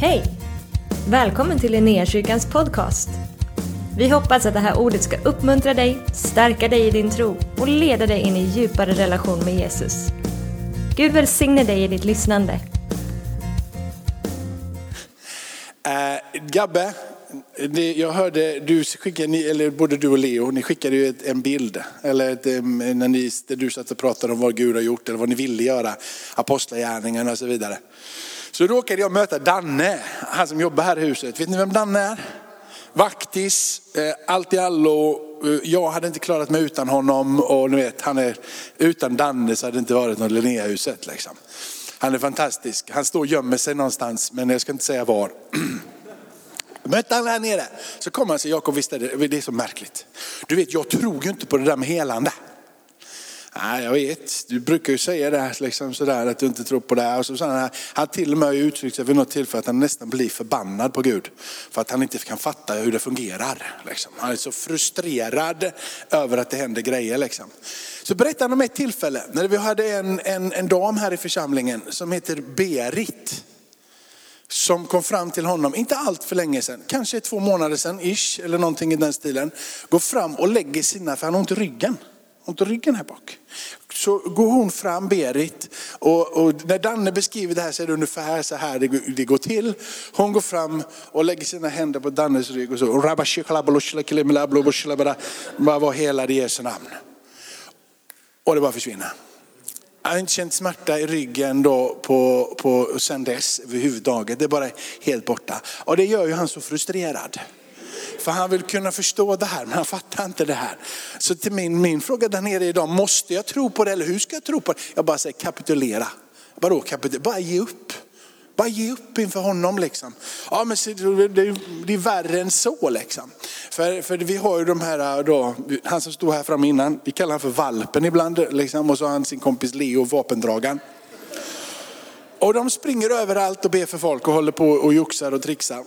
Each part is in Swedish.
Hej! Välkommen till Linnéakyrkans podcast. Vi hoppas att det här ordet ska uppmuntra dig, stärka dig i din tro och leda dig in i djupare relation med Jesus. Gud välsigne dig i ditt lyssnande. Eh, Gabbe, det, jag hörde, du skickade, ni- eller både du och Leo, ni skickade ju ett, en bild. Eller ett, när ni, där du satt och pratade om vad Gud har gjort eller vad ni ville göra. Apostlagärningarna och så vidare. Så råkade jag möta Danne, han som jobbar här i huset. Vet ni vem Danne är? Vaktis, eh, allt i allo. Eh, jag hade inte klarat mig utan honom och ni vet, han är, utan Danne så hade det inte varit något Linnéhuset. Liksom. Han är fantastisk. Han står och gömmer sig någonstans, men jag ska inte säga var. Mötte han här nere. Så kom han och sa, Jakob visst är det, det är så märkligt. Du vet, jag tror ju inte på det där med helande. Nej, jag vet. Du brukar ju säga det här, liksom sådär, att du inte tror på det här. Och så, sådär. han, till och med har uttryckt sig vid något tillfälle att han nästan blir förbannad på Gud. För att han inte kan fatta hur det fungerar. Liksom. Han är så frustrerad över att det händer grejer. Liksom. Så berättade han om ett tillfälle när vi hade en, en, en dam här i församlingen som heter Berit som kom fram till honom, inte allt för länge sedan, kanske två månader sedan, ish, eller någonting i den stilen. Går fram och lägger sina, för han har ont i ryggen. Ont i ryggen här bak. Så går hon fram, Berit, och, och när Danne beskriver det här så är det ungefär så här det, går- det går till. Hon går fram och lägger sina händer på Dannes rygg och så, vad var hela det Jesu namn. Och det bara försvinner. Jag har inte känt smärta i ryggen då på, på, sen dess överhuvudtaget. Det är bara helt borta. Och det gör ju han så frustrerad. För han vill kunna förstå det här, men han fattar inte det här. Så till min, min fråga där nere idag, måste jag tro på det eller hur ska jag tro på det? Jag bara säger kapitulera. Vadå kapitulera? Bara ge upp. Bara ge upp inför honom liksom. Ja men det, det är värre än så liksom. För, för vi har ju de här äh, då, han som stod här framme innan, vi kallar honom för valpen ibland liksom. Och så har han sin kompis Leo, vapendragaren. Och de springer överallt och ber för folk och håller på och joxar och trixar.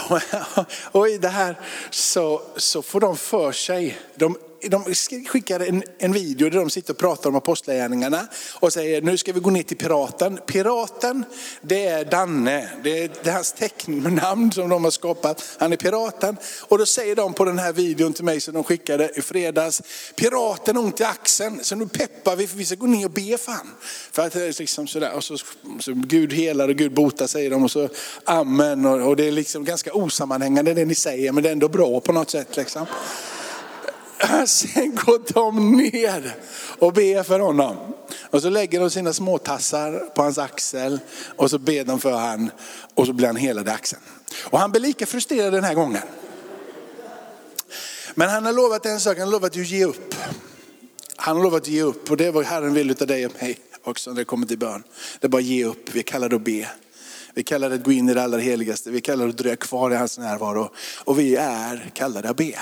Och i det här. Så, så får de för sig, de, de skickar en, en video där de sitter och pratar om apostlagärningarna och säger nu ska vi gå ner till piraten. Piraten det är Danne, det är, det är hans tecknamn som de har skapat. Han är piraten. Och då säger de på den här videon till mig som de skickade i fredags, piraten har ont i axeln så nu peppar vi för vi ska gå ner och be för han. För att det är liksom sådär, och så, så Gud helar och Gud botar säger de och så amen. Och, och det är liksom ganska osammanhängande det ni säger men det är ändå bra på något sätt. Liksom. Sen går de ner och ber för honom. Och så lägger de sina småtassar på hans axel och så ber de för han och så blir han helad i axeln. Och han blir lika frustrerad den här gången. Men han har lovat en sak, han har lovat att ge upp. Han har lovat att ge upp och det är vad Herren vill utav dig och mig också när det kommer till bön. Det är bara att ge upp, vi kallar det att be. Vi kallar det att gå in i det allra heligaste, vi kallar det att dröja kvar i hans närvaro. Och vi är kallade att be.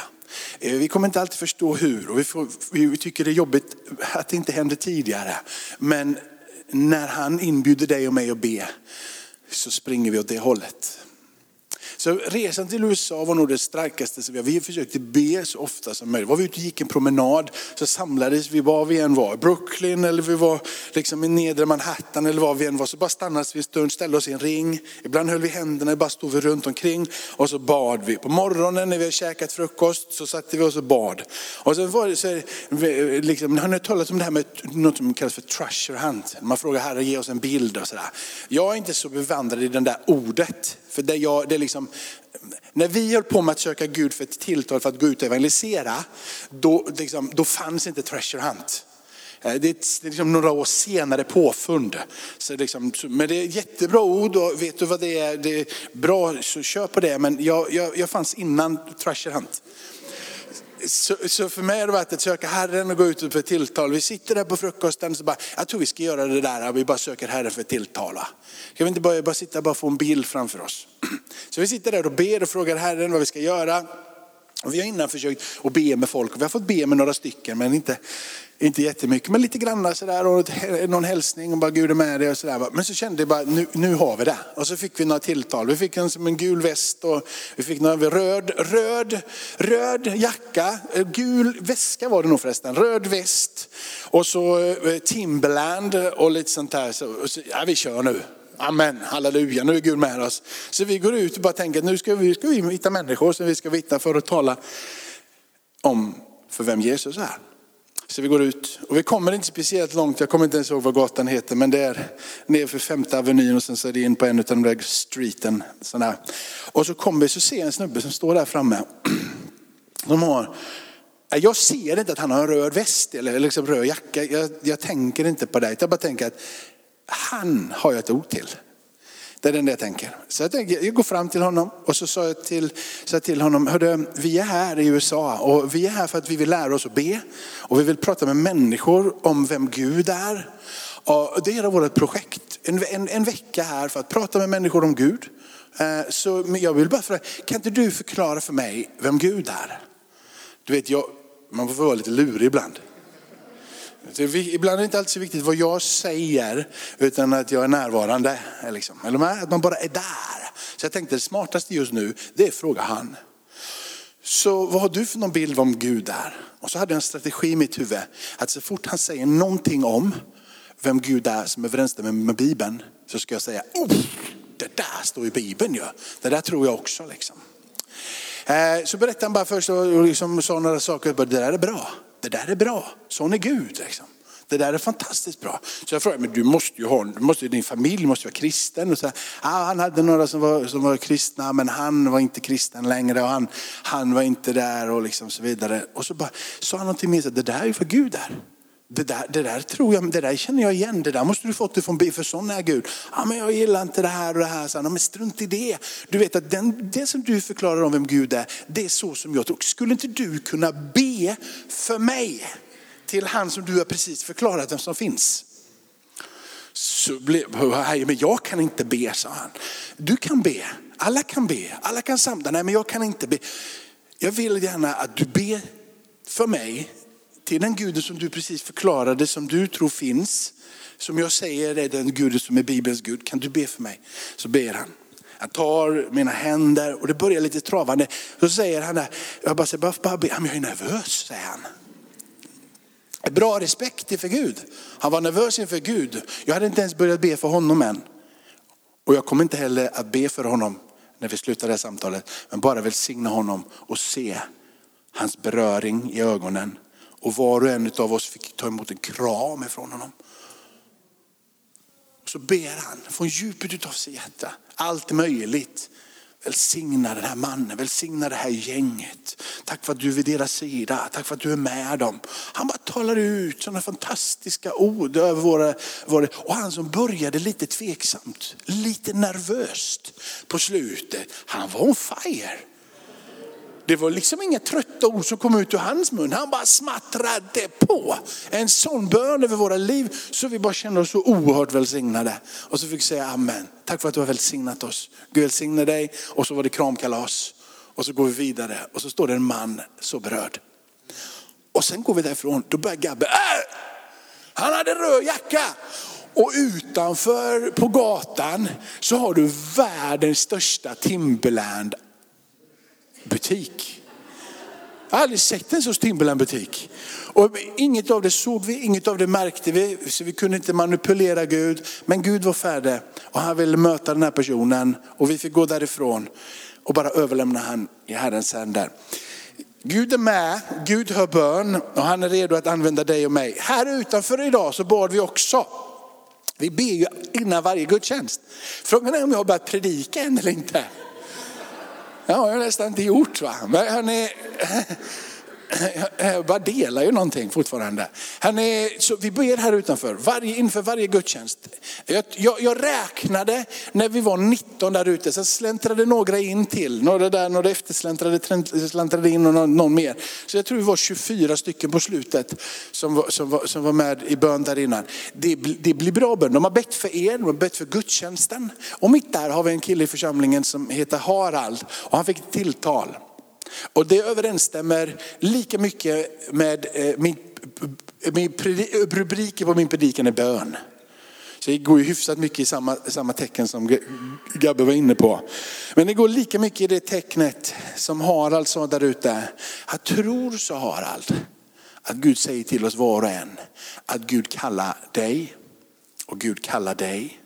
Eh, vi kommer inte alltid förstå hur och vi, får, vi tycker det är jobbigt att det inte hände tidigare. Men när han inbjuder dig och mig att be så springer vi åt det hållet. Så resan till USA var nog det starkaste som vi har. Vi försökte be så ofta som möjligt. Var vi ute och gick en promenad så samlades vi var vi än var. Brooklyn eller vi var liksom i nedre Manhattan eller var vi än var. Så bara stannades vi en stund, ställde oss i en ring. Ibland höll vi händerna, bara stod vi runt omkring och så bad vi. På morgonen när vi hade käkat frukost så satte vi oss och bad. Och sen var det så här, liksom, har ni hört talas om det här med något som kallas för treasure hunt? Man frågar Herre ge oss en bild och sådär. Jag är inte så bevandrad i det där ordet. För det, jag, det är liksom, när vi höll på med att söka Gud för ett tilltal för att gå ut och evangelisera, då, liksom, då fanns inte treasure hunt. Eh, det är, det är liksom några år senare påfund. Så liksom, men det är ett jättebra ord och vet du vad det är, det är bra så kör på det. Men jag, jag, jag fanns innan treasure hunt. Så, så för mig har det varit att söka Herren och gå ut för tilltal. Vi sitter där på frukosten och så bara, jag tror vi ska göra det där, vi bara söker Herren för tilltala. tilltal. va? Kan vi inte bara, bara sitta och bara få en bild framför oss? Så vi sitter där och ber och frågar Herren vad vi ska göra. Och vi har innan försökt att be med folk och vi har fått be med några stycken men inte, inte jättemycket. Men lite grann sådär och någon hälsning och bara Gud är med dig och sådär. Men så kände jag bara nu, nu har vi det. Och så fick vi några tilltal. Vi fick en som en gul väst och vi fick några röd, röd, röd jacka, eh, gul väska var det nog förresten, röd väst och så eh, Timberland och lite sånt där. Så, så, ja vi kör nu. Amen, halleluja, nu är Gud med oss. Så vi går ut och bara tänker att nu ska vi, ska vi hitta människor som vi ska vittna för att tala om för vem Jesus är. Så vi går ut och vi kommer inte speciellt långt, jag kommer inte ens ihåg vad gatan heter, men det är nerför femte avenyn och sen så är det in på en av de där streeten. Sån där. Och så kommer vi så ser en snubbe som står där framme. De har, jag ser inte att han har en röd väst eller liksom röd jacka, jag, jag tänker inte på det. Jag bara tänker att han har jag ett ord till. Det är det jag tänker. Så jag, tänker, jag går fram till honom och så sa jag till, sa jag till honom, Hörde, vi är här i USA och vi är här för att vi vill lära oss att be. Och vi vill prata med människor om vem Gud är. Och det är vårt projekt. En, en, en vecka här för att prata med människor om Gud. Eh, så jag vill bara fråga, kan inte du förklara för mig vem Gud är? Du vet, jag, man får vara lite lurig ibland. Ibland är det inte alltid så viktigt vad jag säger, utan att jag är närvarande. Liksom. Eller att man bara är där. Så jag tänkte det smartaste just nu, det är att fråga han. Så vad har du för någon bild om Gud är? Och så hade jag en strategi i mitt huvud, att så fort han säger någonting om vem Gud är som överensstämmer med Bibeln, så ska jag säga, oh, det där står i Bibeln ju. Det där tror jag också. Liksom. Eh, så berättade han bara först och liksom sa några saker, det där är bra det där är bra, sån är Gud. Liksom. Det där är fantastiskt bra. Så jag frågade, men du måste ju ha, du måste, din familj måste vara kristen. Och så, ah, han hade några som var, som var kristna, men han var inte kristen längre och han, han var inte där och liksom så vidare. Och så bara sa han någonting mer, det där är ju för Gud där. Det där, det där tror jag, det där känner jag igen, det där måste du fått ifrån Bibeln, för sån är Gud. Ja, men jag gillar inte det här och det här, så men strunt i det. Du vet att den, det som du förklarar om vem Gud är, det är så som jag tror. Skulle inte du kunna be för mig till han som du har precis förklarat vem som finns? Så blev, men jag kan inte be, sa han. Du kan be, alla kan be, alla kan samla. Nej men jag kan inte be. Jag vill gärna att du ber för mig till den guden som du precis förklarade, som du tror finns. Som jag säger är den guden som är Bibelns Gud. Kan du be för mig? Så ber han. Han tar mina händer och det börjar lite travande. Så säger han där, jag bara säger, bara be, jag är nervös, säger han. Bra respekt inför Gud. Han var nervös inför Gud. Jag hade inte ens börjat be för honom än. Och jag kommer inte heller att be för honom när vi slutar det här samtalet. Men bara välsigna honom och se hans beröring i ögonen och var och en av oss fick ta emot en kram ifrån honom. Så ber han från djupet av sitt hjärta, allt möjligt. Välsigna den här mannen, välsigna det här gänget. Tack för att du är vid deras sida, tack för att du är med dem. Han bara talar ut sådana fantastiska ord över våra, våra... Och han som började lite tveksamt, lite nervöst på slutet, han var on fire. Det var liksom inga trötta ord som kom ut ur hans mun. Han bara smattrade på. En sån bön över våra liv så vi bara kände oss så oerhört välsignade. Och så fick vi säga amen. Tack för att du har välsignat oss. Gud välsigne dig. Och så var det kramkalas. Och så går vi vidare och så står det en man så berörd. Och sen går vi därifrån, då börjar Gabbe, äh! han hade röd jacka. Och utanför på gatan så har du världens största Timberland butik. Jag har aldrig sett en så Timberland butik. Och inget av det såg vi, inget av det märkte vi, så vi kunde inte manipulera Gud. Men Gud var färdig och han ville möta den här personen och vi fick gå därifrån och bara överlämna han i Herrens händer. Gud är med, Gud hör bön och han är redo att använda dig och mig. Här utanför idag så bad vi också. Vi ber ju innan varje gudstjänst. Frågan är om jag har börjat predika än eller inte. Det har jag nästan inte gjort. Va? Men hörni, jag bara delar ju någonting fortfarande. Hörni, så vi ber här utanför, varje, inför varje gudstjänst. Jag, jag, jag, räknade när vi var 19 där ute, sen släntrade några in till. Några där, några eftersläntrade släntrade in och någon, någon, mer. Så jag tror vi var 24 stycken på slutet som var, som var, som var med i bön där innan. Det, det blir bra bön. De har bett för er, de har bett för gudstjänsten. Och mitt där har vi en kille i församlingen som heter Harald och han fick ett tilltal. Och det överensstämmer lika mycket med eh, min, min rubriken på min predikan är bön. Så det går ju hyfsat mycket i samma, samma tecken som Gabbe var inne på. Men det går lika mycket i det tecknet som Harald sa där ute. Jag tror, sa Harald, att Gud säger till oss var och en att Gud kallar dig och Gud kallar dig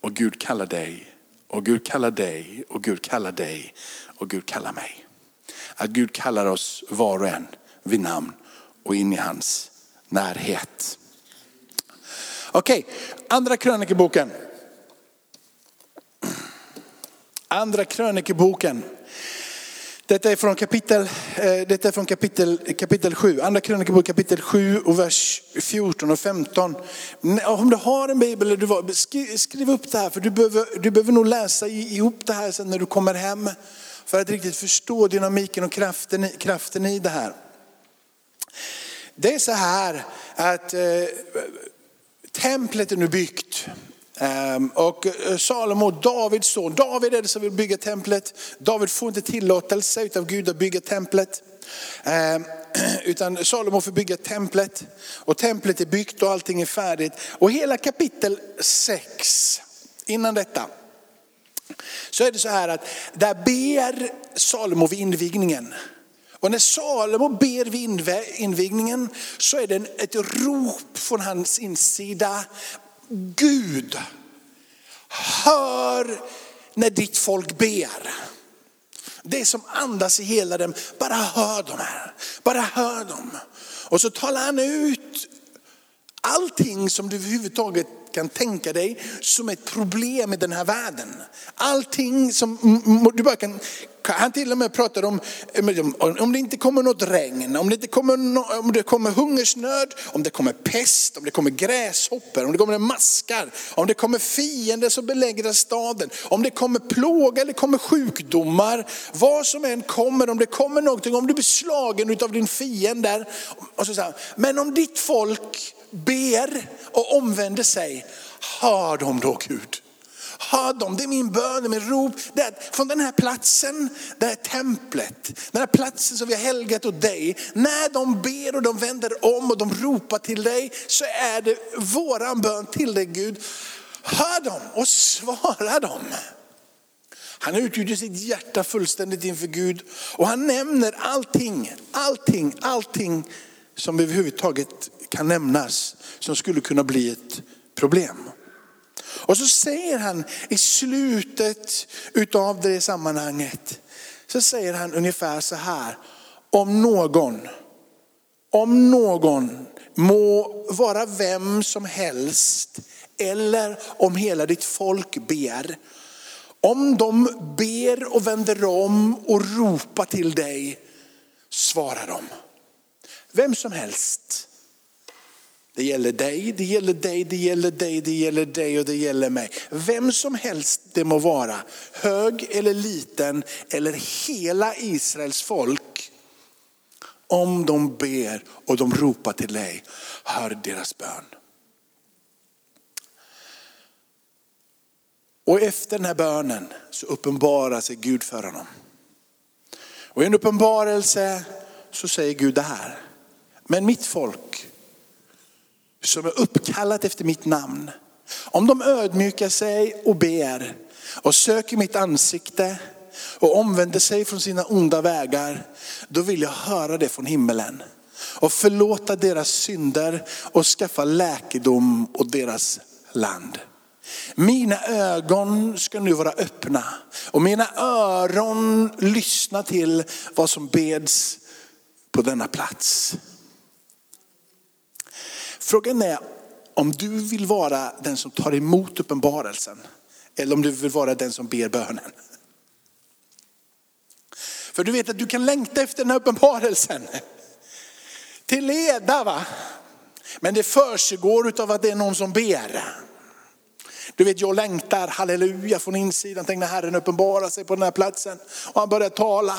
Och Gud kallar dig, och Gud kallar dig, och Gud kallar dig, och Gud kallar mig. Att Gud kallar oss var och en vid namn och in i hans närhet. Okej, andra krönikeboken. Andra krönikeboken. Detta är från kapitel, eh, detta är från kapitel, kapitel 7, andra krönikebok kapitel 7 och vers 14 och 15. Om du har en bibel, du var, skriv upp det här för du behöver, du behöver nog läsa ihop det här sen när du kommer hem. För att riktigt förstå dynamiken och kraften, kraften i det här. Det är så här att eh, templet är nu byggt. Ehm, och eh, Salomo, Davids son, David är det som vill bygga templet. David får inte tillåtelse av Gud att bygga templet. Ehm, utan Salomo får bygga templet. Och templet är byggt och allting är färdigt. Och hela kapitel 6, innan detta, så är det så här att där ber Salomo vid invigningen. Och när Salomo ber vid invigningen så är det ett rop från hans insida. Gud, hör när ditt folk ber. Det som andas i hela dem, bara hör dem här. Bara hör dem. Och så talar han ut allting som du överhuvudtaget kan tänka dig som ett problem i den här världen. Allting som du bara kan, han till och med pratar eh, om, om det inte kommer något regn, om det, inte kommer, om det kommer hungersnöd, om det kommer pest, om det kommer gräshoppor, om det kommer maskar, om det kommer fiender som belägrar staden, om det kommer plåga eller kommer sjukdomar, vad som än kommer, om det kommer någonting, om du blir slagen av din fiende. Och så säger men om ditt folk ber och omvänder sig, hör dem då Gud. Hör dem, det är min bön, det är min rop. Det är från den här platsen, det här templet, den här platsen som vi har helgat åt dig. När de ber och de vänder om och de ropar till dig så är det våran bön till dig Gud. Hör dem och svara dem. Han utgjuter sitt hjärta fullständigt inför Gud och han nämner allting, allting, allting som överhuvudtaget kan nämnas som skulle kunna bli ett problem. Och så säger han i slutet utav det sammanhanget, så säger han ungefär så här, om någon, om någon må vara vem som helst eller om hela ditt folk ber. Om de ber och vänder om och ropar till dig, svarar de. Vem som helst. Det gäller dig, det gäller dig, det gäller dig, det gäller dig och det gäller mig. Vem som helst det må vara, hög eller liten eller hela Israels folk. Om de ber och de ropar till dig, hör deras bön. Och efter den här bönen så uppenbarar sig Gud för honom. Och i en uppenbarelse så säger Gud det här. Men mitt folk som är uppkallat efter mitt namn, om de ödmjukar sig och ber och söker mitt ansikte och omvänder sig från sina onda vägar, då vill jag höra det från himmelen och förlåta deras synder och skaffa läkedom åt deras land. Mina ögon ska nu vara öppna och mina öron lyssna till vad som beds på denna plats. Frågan är om du vill vara den som tar emot uppenbarelsen eller om du vill vara den som ber bönen. För du vet att du kan längta efter den här uppenbarelsen. Till leda va. Men det försiggår av att det är någon som ber. Du vet jag längtar, halleluja, från insidan. Tänk när Herren uppenbarar sig på den här platsen och han börjar tala.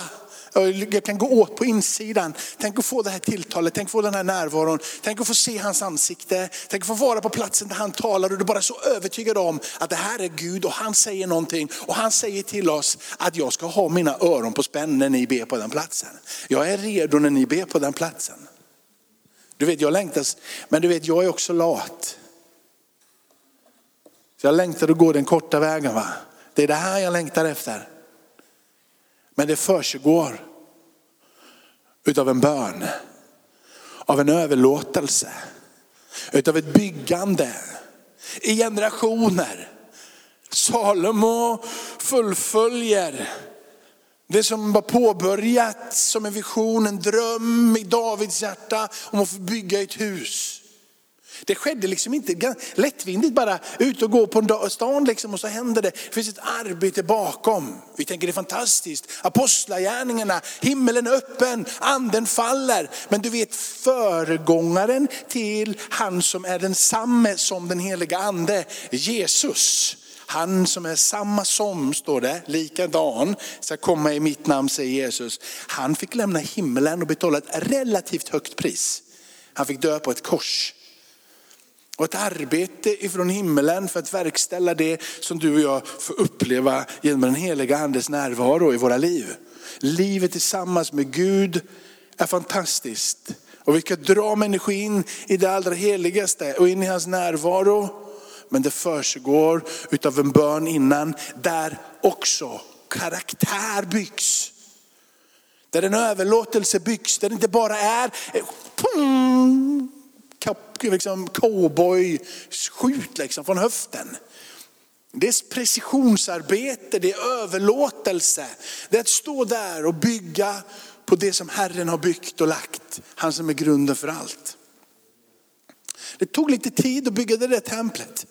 Jag kan gå åt på insidan. Tänk att få det här tilltalet, tänk att få den här närvaron. Tänk att få se hans ansikte. Tänk att få vara på platsen där han talar och du bara är så övertygad om att det här är Gud och han säger någonting. Och han säger till oss att jag ska ha mina öron på spänn när ni ber på den platsen. Jag är redo när ni ber på den platsen. Du vet jag längtas, men du vet jag är också lat. Så jag längtar att gå den korta vägen. Va? Det är det här jag längtar efter. Men det försiggår utav en bön, av en överlåtelse, utav ett byggande i generationer. Salomo fullföljer det som var påbörjat som en vision, en dröm i Davids hjärta om att få bygga ett hus. Det skedde liksom inte lättvindigt bara ut och gå på stan liksom och så händer det. Det finns ett arbete bakom. Vi tänker det är fantastiskt. Apostlagärningarna, himmelen är öppen, anden faller. Men du vet föregångaren till han som är densamme som den heliga ande, Jesus. Han som är samma som, står det, likadan, ska komma i mitt namn säger Jesus. Han fick lämna himlen och betala ett relativt högt pris. Han fick dö på ett kors. Och ett arbete ifrån himmelen för att verkställa det som du och jag får uppleva genom den heliga andes närvaro i våra liv. Livet tillsammans med Gud är fantastiskt. Och vi ska dra människor in i det allra heligaste och in i hans närvaro. Men det försiggår utav en bön innan, där också karaktär byggs. Där en överlåtelse byggs, där det inte bara är eh, pum, liksom cowboy-skjut liksom från höften. Det är precisionsarbete, det är överlåtelse. Det är att stå där och bygga på det som Herren har byggt och lagt. Han som är grunden för allt. Det tog lite tid att bygga det där templet.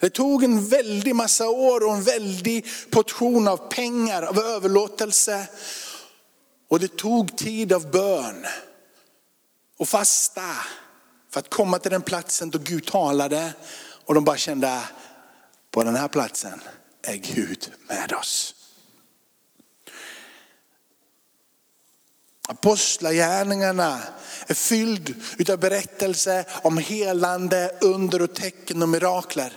Det tog en väldig massa år och en väldig portion av pengar, av överlåtelse. Och det tog tid av bön och fasta för att komma till den platsen då Gud talade och de bara kände, på den här platsen är Gud med oss. Apostlagärningarna är fylld av berättelser om helande, under och tecken och mirakler.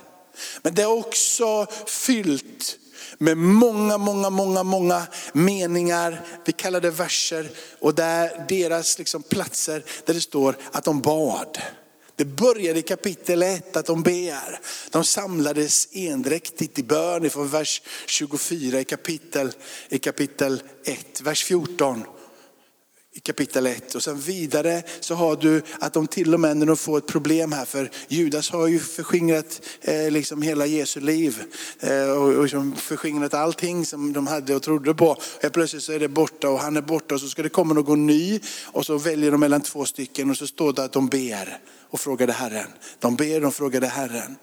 Men det är också fyllt med många, många, många, många meningar, vi kallar det verser, och där deras liksom platser där det står att de bad. Det började i kapitel 1 att de ber. De samlades endräktigt i bön från vers 24 i kapitel, i kapitel 1, vers 14 i kapitel 1. Och sen vidare så har du att de till och med när de får ett problem här, för Judas har ju förskingrat eh, liksom hela Jesu liv. Eh, och, och liksom förskingrat allting som de hade och trodde på. Och plötsligt så är det borta och han är borta och så ska det komma någon ny. Och så väljer de mellan två stycken och så står det att de ber och frågade Herren. De ber och frågade Herren.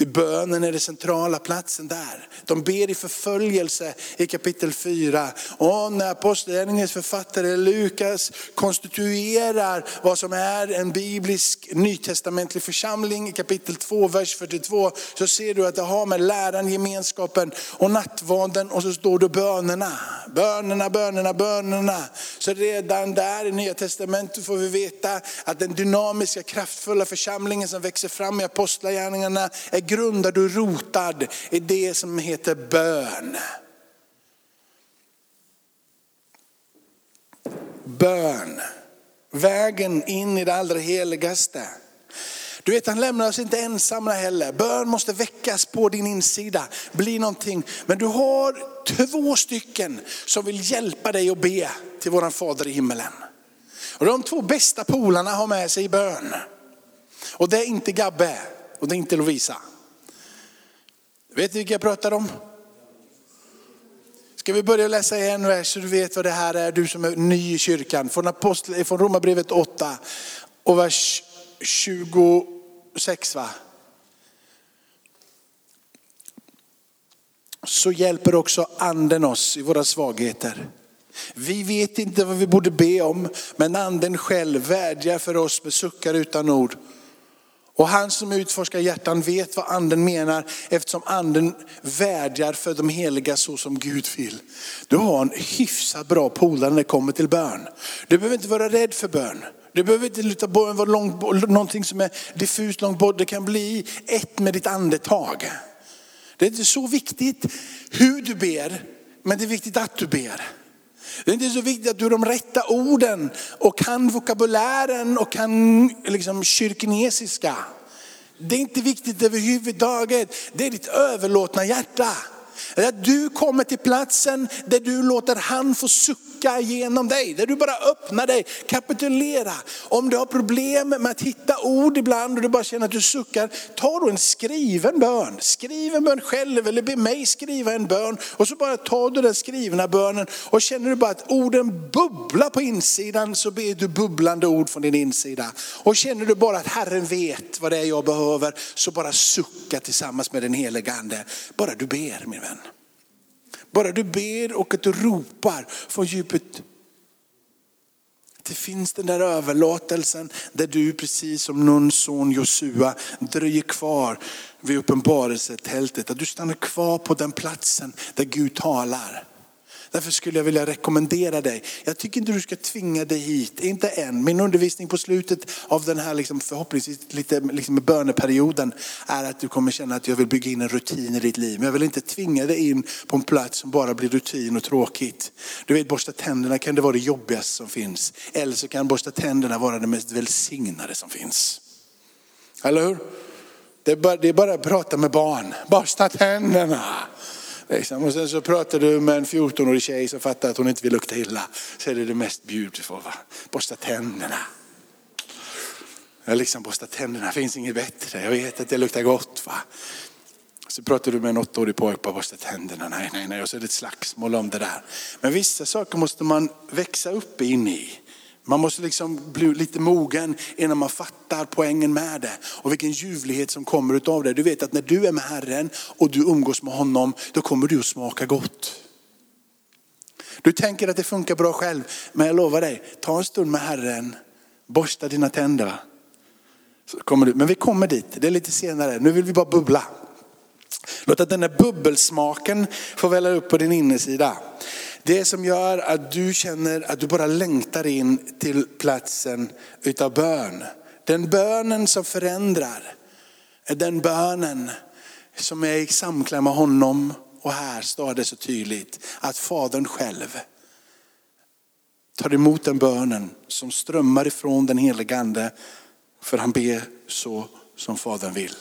Det bönen är den centrala platsen där. De ber i förföljelse i kapitel 4. Och när apostlagärningens författare Lukas konstituerar vad som är en biblisk nytestamentlig församling i kapitel 2, vers 42, så ser du att det har med läran, gemenskapen och nattvarden och så står det bönerna. Bönerna, bönerna, bönerna. Så redan där i nya testamentet får vi veta att den dynamiska, kraftfulla församlingen som växer fram i apostlagärningarna är grundad och rotad i det som heter bön. Bön. Vägen in i det allra heligaste. Du vet han lämnar oss inte ensamma heller. Bön måste väckas på din insida, bli någonting. Men du har två stycken som vill hjälpa dig att be till våran fader i himmelen. Och de två bästa polarna har med sig i bön. Och det är inte Gabbe och det är inte Lovisa. Vet ni vilka jag pratar om? Ska vi börja läsa en vers så du vet vad det här är, du som är ny i kyrkan. Från, Apostel, från Romarbrevet 8 och vers 26 va? Så hjälper också anden oss i våra svagheter. Vi vet inte vad vi borde be om, men anden själv vädjar för oss med suckar utan ord. Och han som utforskar hjärtan vet vad anden menar eftersom anden vädjar för de heliga så som Gud vill. Du har en hyfsat bra polare när det kommer till bön. Du behöver inte vara rädd för bön. Du behöver inte luta bön vara långt, någonting som är diffust långt bort. Det kan bli ett med ditt andetag. Det är inte så viktigt hur du ber, men det är viktigt att du ber. Det är inte så viktigt att du har de rätta orden och kan vokabulären och kan liksom kyrkinesiska. Det är inte viktigt överhuvudtaget. Det är ditt överlåtna hjärta. Att du kommer till platsen där du låter han få sucka sucka genom dig. Där du bara öppnar dig, kapitulera. Om du har problem med att hitta ord ibland och du bara känner att du suckar, ta då en skriven bön. Skriv en bön själv eller be mig skriva en bön. Och så bara tar du den skrivna bönen och känner du bara att orden bubblar på insidan så ber du bubblande ord från din insida. Och känner du bara att Herren vet vad det är jag behöver så bara sucka tillsammans med den helige Ande. Bara du ber min vän. Bara du ber och att du ropar från djupet. Det finns den där överlåtelsen där du precis som Nuns son Josua dröjer kvar vid uppenbarelsetältet. Att du stannar kvar på den platsen där Gud talar. Därför skulle jag vilja rekommendera dig. Jag tycker inte du ska tvinga dig hit, inte än. Min undervisning på slutet av den här liksom förhoppningsvis lite liksom böneperioden är att du kommer känna att jag vill bygga in en rutin i ditt liv. Men jag vill inte tvinga dig in på en plats som bara blir rutin och tråkigt. Du vet borsta tänderna kan det vara det jobbigaste som finns. Eller så kan borsta tänderna vara det mest välsignade som finns. Eller hur? Det är bara, det är bara att prata med barn. Borsta tänderna. Liksom. Och sen så pratar du med en 14-årig tjej som fattar att hon inte vill lukta illa. Så är det det mest beautiful. Va? Borsta tänderna. Jag liksom borsta tänderna, finns inget bättre. Jag vet att det luktar gott. Va? Så pratar du med en åttaårig pojke, bara borsta tänderna. Nej, nej, nej. Och så är det ett slagsmål om det där. Men vissa saker måste man växa upp in i. Man måste liksom bli lite mogen innan man fattar poängen med det. Och vilken ljuvlighet som kommer utav det. Du vet att när du är med Herren och du umgås med honom, då kommer du att smaka gott. Du tänker att det funkar bra själv, men jag lovar dig, ta en stund med Herren, borsta dina tänder. Så kommer du. Men vi kommer dit, det är lite senare. Nu vill vi bara bubbla. Låt att den här bubbelsmaken få välla upp på din innersida. Det som gör att du känner att du bara längtar in till platsen utav bön. Den bönen som förändrar är den bönen som är i samklang med honom. Och här står det så tydligt att Fadern själv tar emot den bönen som strömmar ifrån den helige Ande. För han ber så som Fadern vill.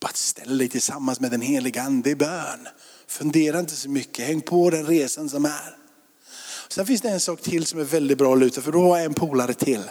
Bara ställ dig tillsammans med den helige Ande i bön. Fundera inte så mycket, häng på den resan som är. Sen finns det en sak till som är väldigt bra att luta för då har jag en polare till.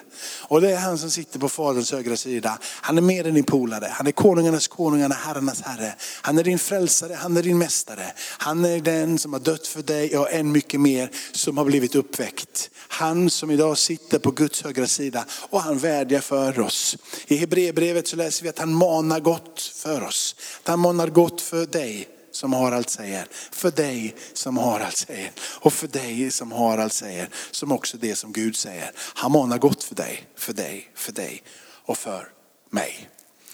Och det är han som sitter på faderns högra sida. Han är mer än din polare. Han är konungarnas konungarna, herrarnas herre. Han är din frälsare, han är din mästare. Han är den som har dött för dig och än mycket mer som har blivit uppväckt. Han som idag sitter på Guds högra sida och han vädjar för oss. I Hebreerbrevet så läser vi att han manar gott för oss. Att han manar gott för dig som Harald säger. För dig som Harald säger. Och för dig som Harald säger. Som också det som Gud säger. Han manar gott för dig, för dig, för dig och för mig.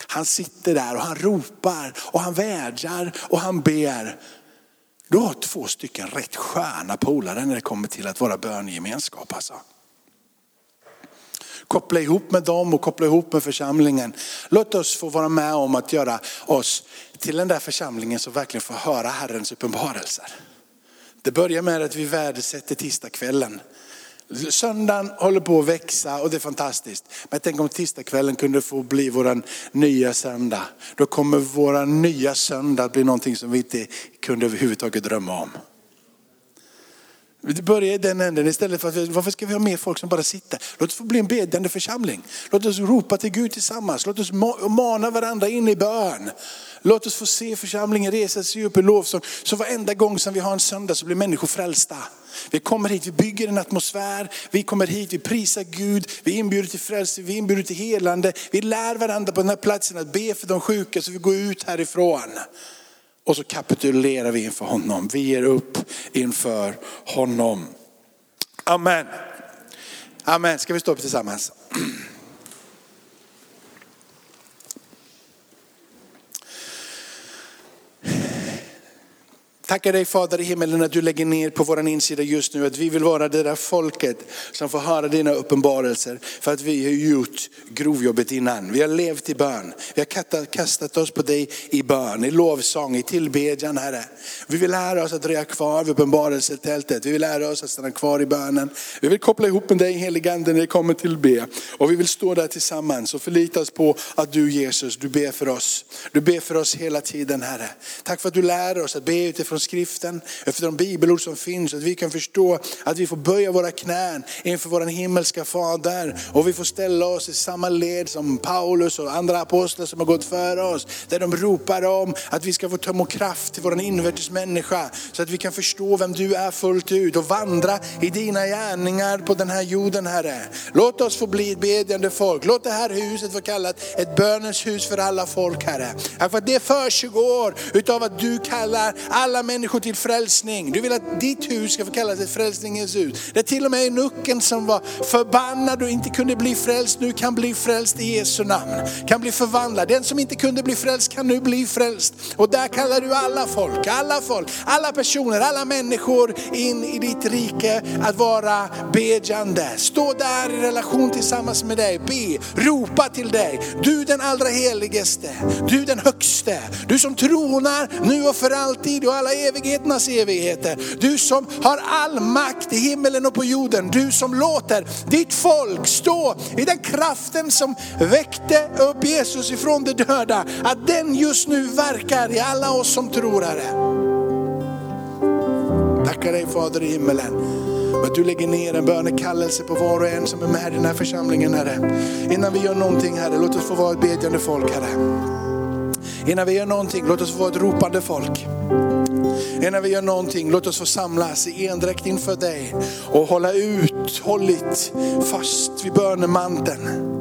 Han sitter där och han ropar och han vädjar och han ber. Du har två stycken rätt sköna polare när det kommer till att vara bönegemenskap. Alltså. Koppla ihop med dem och koppla ihop med församlingen. Låt oss få vara med om att göra oss till den där församlingen som verkligen får höra Herrens uppenbarelser. Det börjar med att vi värdesätter tisdagskvällen. Söndagen håller på att växa och det är fantastiskt. Men tänk om tisdagskvällen kunde få bli vår nya söndag. Då kommer vår nya söndag bli någonting som vi inte kunde överhuvudtaget drömma om. Det börjar i den änden istället för att varför ska vi ha mer folk som bara sitter? Låt oss få bli en bedjande församling. Låt oss ropa till Gud tillsammans. Låt oss mana varandra in i bön. Låt oss få se församlingen resa sig upp i lovsång. Så varenda gång som vi har en söndag så blir människor frälsta. Vi kommer hit, vi bygger en atmosfär, vi kommer hit, vi prisar Gud, vi inbjuder till frälsning, vi inbjuder till helande. Vi lär varandra på den här platsen att be för de sjuka så vi går ut härifrån. Och så kapitulerar vi inför honom. Vi ger upp inför honom. Amen. Amen. Ska vi stå upp tillsammans? Tackar dig Fader i himmelen att du lägger ner på vår insida just nu att vi vill vara det där folket som får höra dina uppenbarelser. För att vi har gjort grovjobbet innan. Vi har levt i bön. Vi har kastat oss på dig i bön, i lovsång, i tillbedjan Herre. Vi vill lära oss att dröja kvar vid uppenbarelsetältet. Vi vill lära oss att stanna kvar i bönen. Vi vill koppla ihop med dig heligande när det kommer till be. Och vi vill stå där tillsammans och förlita oss på att du Jesus, du ber för oss. Du ber för oss hela tiden Herre. Tack för att du lär oss att be utifrån från skriften, efter de bibelord som finns. Att vi kan förstå att vi får böja våra knän inför vår himmelska fader. Och vi får ställa oss i samma led som Paulus och andra apostlar som har gått före oss. Där de ropar om att vi ska få tömma kraft till vår invärtes människa. Så att vi kan förstå vem du är fullt ut och vandra i dina gärningar på den här jorden Herre. Låt oss få bli ett bedjande folk. Låt det här huset vara kallat ett bönens hus för alla folk Herre. För det försiggår utav att du kallar alla människor till frälsning. Du vill att ditt hus ska få kallas ett frälsningens hus. Det är till och med enucken som var förbannad och inte kunde bli frälst nu kan bli frälst i Jesu namn. Kan bli förvandlad. Den som inte kunde bli frälst kan nu bli frälst. Och där kallar du alla folk, alla folk, alla personer, alla människor in i ditt rike att vara bedjande. Stå där i relation tillsammans med dig, be, ropa till dig. Du den allra heligaste, du den högste, du som tronar nu och för alltid och alla evigheternas evigheter. Du som har all makt i himmelen och på jorden. Du som låter ditt folk stå i den kraften som väckte upp Jesus ifrån de döda. Att den just nu verkar i alla oss som tror Herre. Tackar dig Fader i himmelen. Att du lägger ner en bönekallelse på var och en som är med i den här församlingen Herre. Innan vi gör någonting Herre, låt oss få vara ett bedjande folk Herre. Innan vi gör någonting, låt oss få vara ett ropande folk. Innan vi gör någonting, låt oss få samlas i endräkt inför dig och hålla uthålligt fast vid bönemanteln.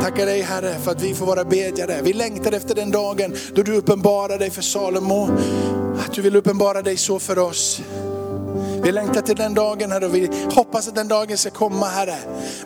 Tackar dig Herre för att vi får vara bedjare. Vi längtar efter den dagen då du uppenbarar dig för Salomo. Att du vill uppenbara dig så för oss. Vi längtar till den dagen Herre och vi hoppas att den dagen ska komma Herre.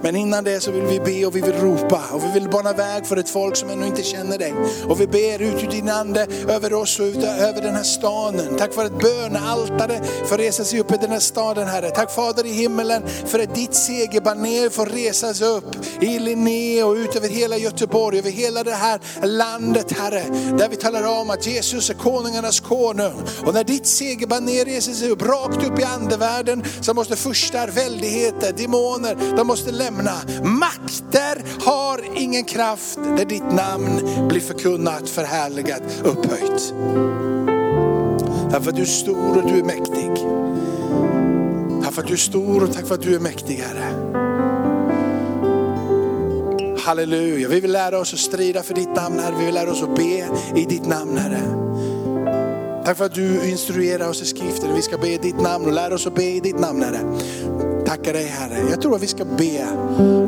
Men innan det så vill vi be och vi vill ropa och vi vill bana väg för ett folk som ännu inte känner dig. Och vi ber ut ur din ande över oss och ut över den här staden. Tack för att bönealtare får resa sig upp i den här staden Herre. Tack Fader i himmelen för att ditt segerbaner får resas upp i Linné och ut över hela Göteborg, över hela det här landet Herre. Där vi talar om att Jesus är konungarnas konung. Och när ditt segerbaner reser sig upp rakt upp i Anden andevärlden så måste furstar, väldigheter, demoner, de måste lämna. Makter har ingen kraft där ditt namn blir förkunnat, förhärligat, upphöjt. Därför att du är stor och du är mäktig. Tack för att du är stor och tack för att du är mäktig Herre. Halleluja, vi vill lära oss att strida för ditt namn Herre. Vi vill lära oss att be i ditt namn Herre. Tack för att du instruerar oss i skriften. Vi ska be i ditt namn och lära oss att be i ditt namn Herre. Tackar dig Herre. Jag tror att vi ska be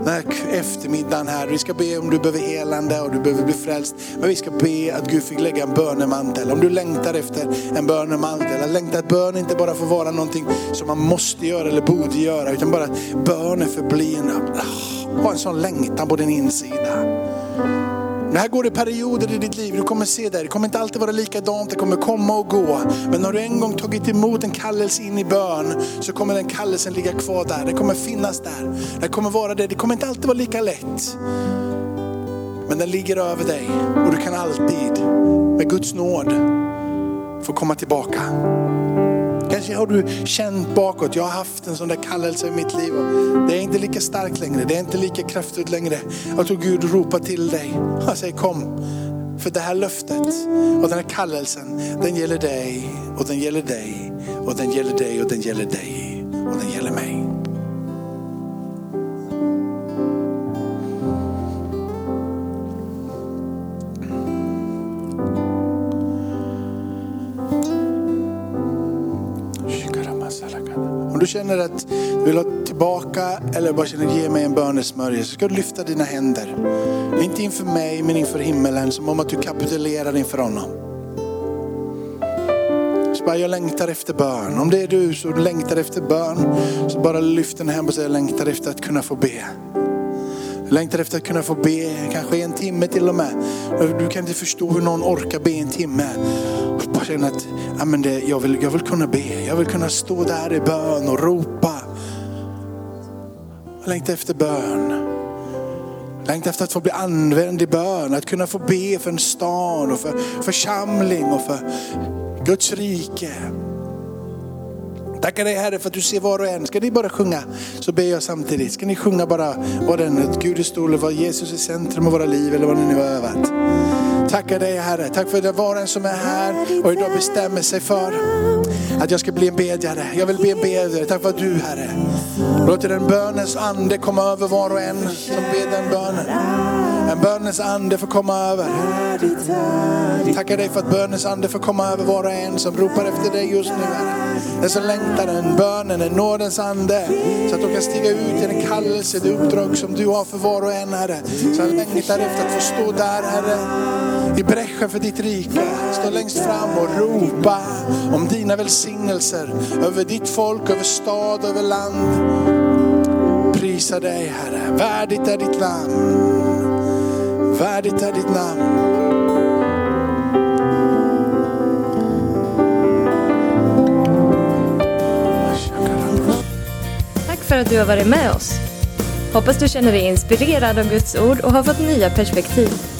den här eftermiddagen här. Vi ska be om du behöver helande och du behöver bli frälst. Men vi ska be att Gud fick lägga en bönemantel. Om du längtar efter en bönemantel. Att längta att bön inte bara får vara någonting som man måste göra eller borde göra. Utan bara att bönen förblir en, ah, ha en sån längtan på din insida. Det här går i perioder i ditt liv, du kommer se det. Det kommer inte alltid vara likadant, det kommer komma och gå. Men har du en gång tagit emot en kallelse in i bön så kommer den kallelsen ligga kvar där. Det kommer finnas där. Det kommer vara det. Det kommer inte alltid vara lika lätt. Men den ligger över dig och du kan alltid med Guds nåd få komma tillbaka. Kanske har du känt bakåt, jag har haft en sån där kallelse i mitt liv. Och det är inte lika starkt längre, det är inte lika kraftfullt längre. Jag tror Gud ropar till dig. Han säger kom. För det här löftet och den här kallelsen, den gäller dig och den gäller dig och den gäller dig och den gäller dig och den gäller mig. Om du känner att du vill ha tillbaka eller bara känner ge mig en bönesmörjelse så ska du lyfta dina händer. Inte inför mig men inför himmelen som om att du kapitulerar inför honom. Så bara, jag längtar efter bön. Om det är du som längtar efter bön så bara lyft den hem och säg jag längtar efter att kunna få be. Jag längtar efter att kunna få be, kanske en timme till och med. Du kan inte förstå hur någon orkar be en timme. Och bara att ja, men det, jag, vill, jag vill kunna be, jag vill kunna stå där i bön och ropa. Jag längtar efter bön. Jag längtar efter att få bli använd i bön, att kunna få be för en stad och för församling och för Guds rike. Tackar dig Herre för att du ser var och en. Ska ni bara sjunga så ber jag samtidigt. Ska ni sjunga bara vad den, att Gud är stor, vad Jesus är centrum av våra liv eller vad ni nu har övat. Tackar dig Herre. Tack för det var en som är här och idag bestämmer sig för att jag ska bli en bedjare. Jag vill bli en bedjare. Tack för att du Herre låter en bönens ande komma över var och en som ber den bönen. En bönens ande får komma över. Tackar dig för att bönens ande får komma över var och en som ropar efter dig just nu Herre. Den som längtar den bönen, den nådens ande. Så att de kan stiga ut i den kallelse, det uppdrag som du har för var och en Herre. Så jag längtar efter att få stå där Herre i bräschen för ditt rike. Stå längst fram och ropa om dina välsignelser över ditt folk, över stad, över land. Prisa dig Herre, värdigt är ditt namn. Värdigt är ditt namn. Tack för att du har varit med oss. Hoppas du känner dig inspirerad av Guds ord och har fått nya perspektiv.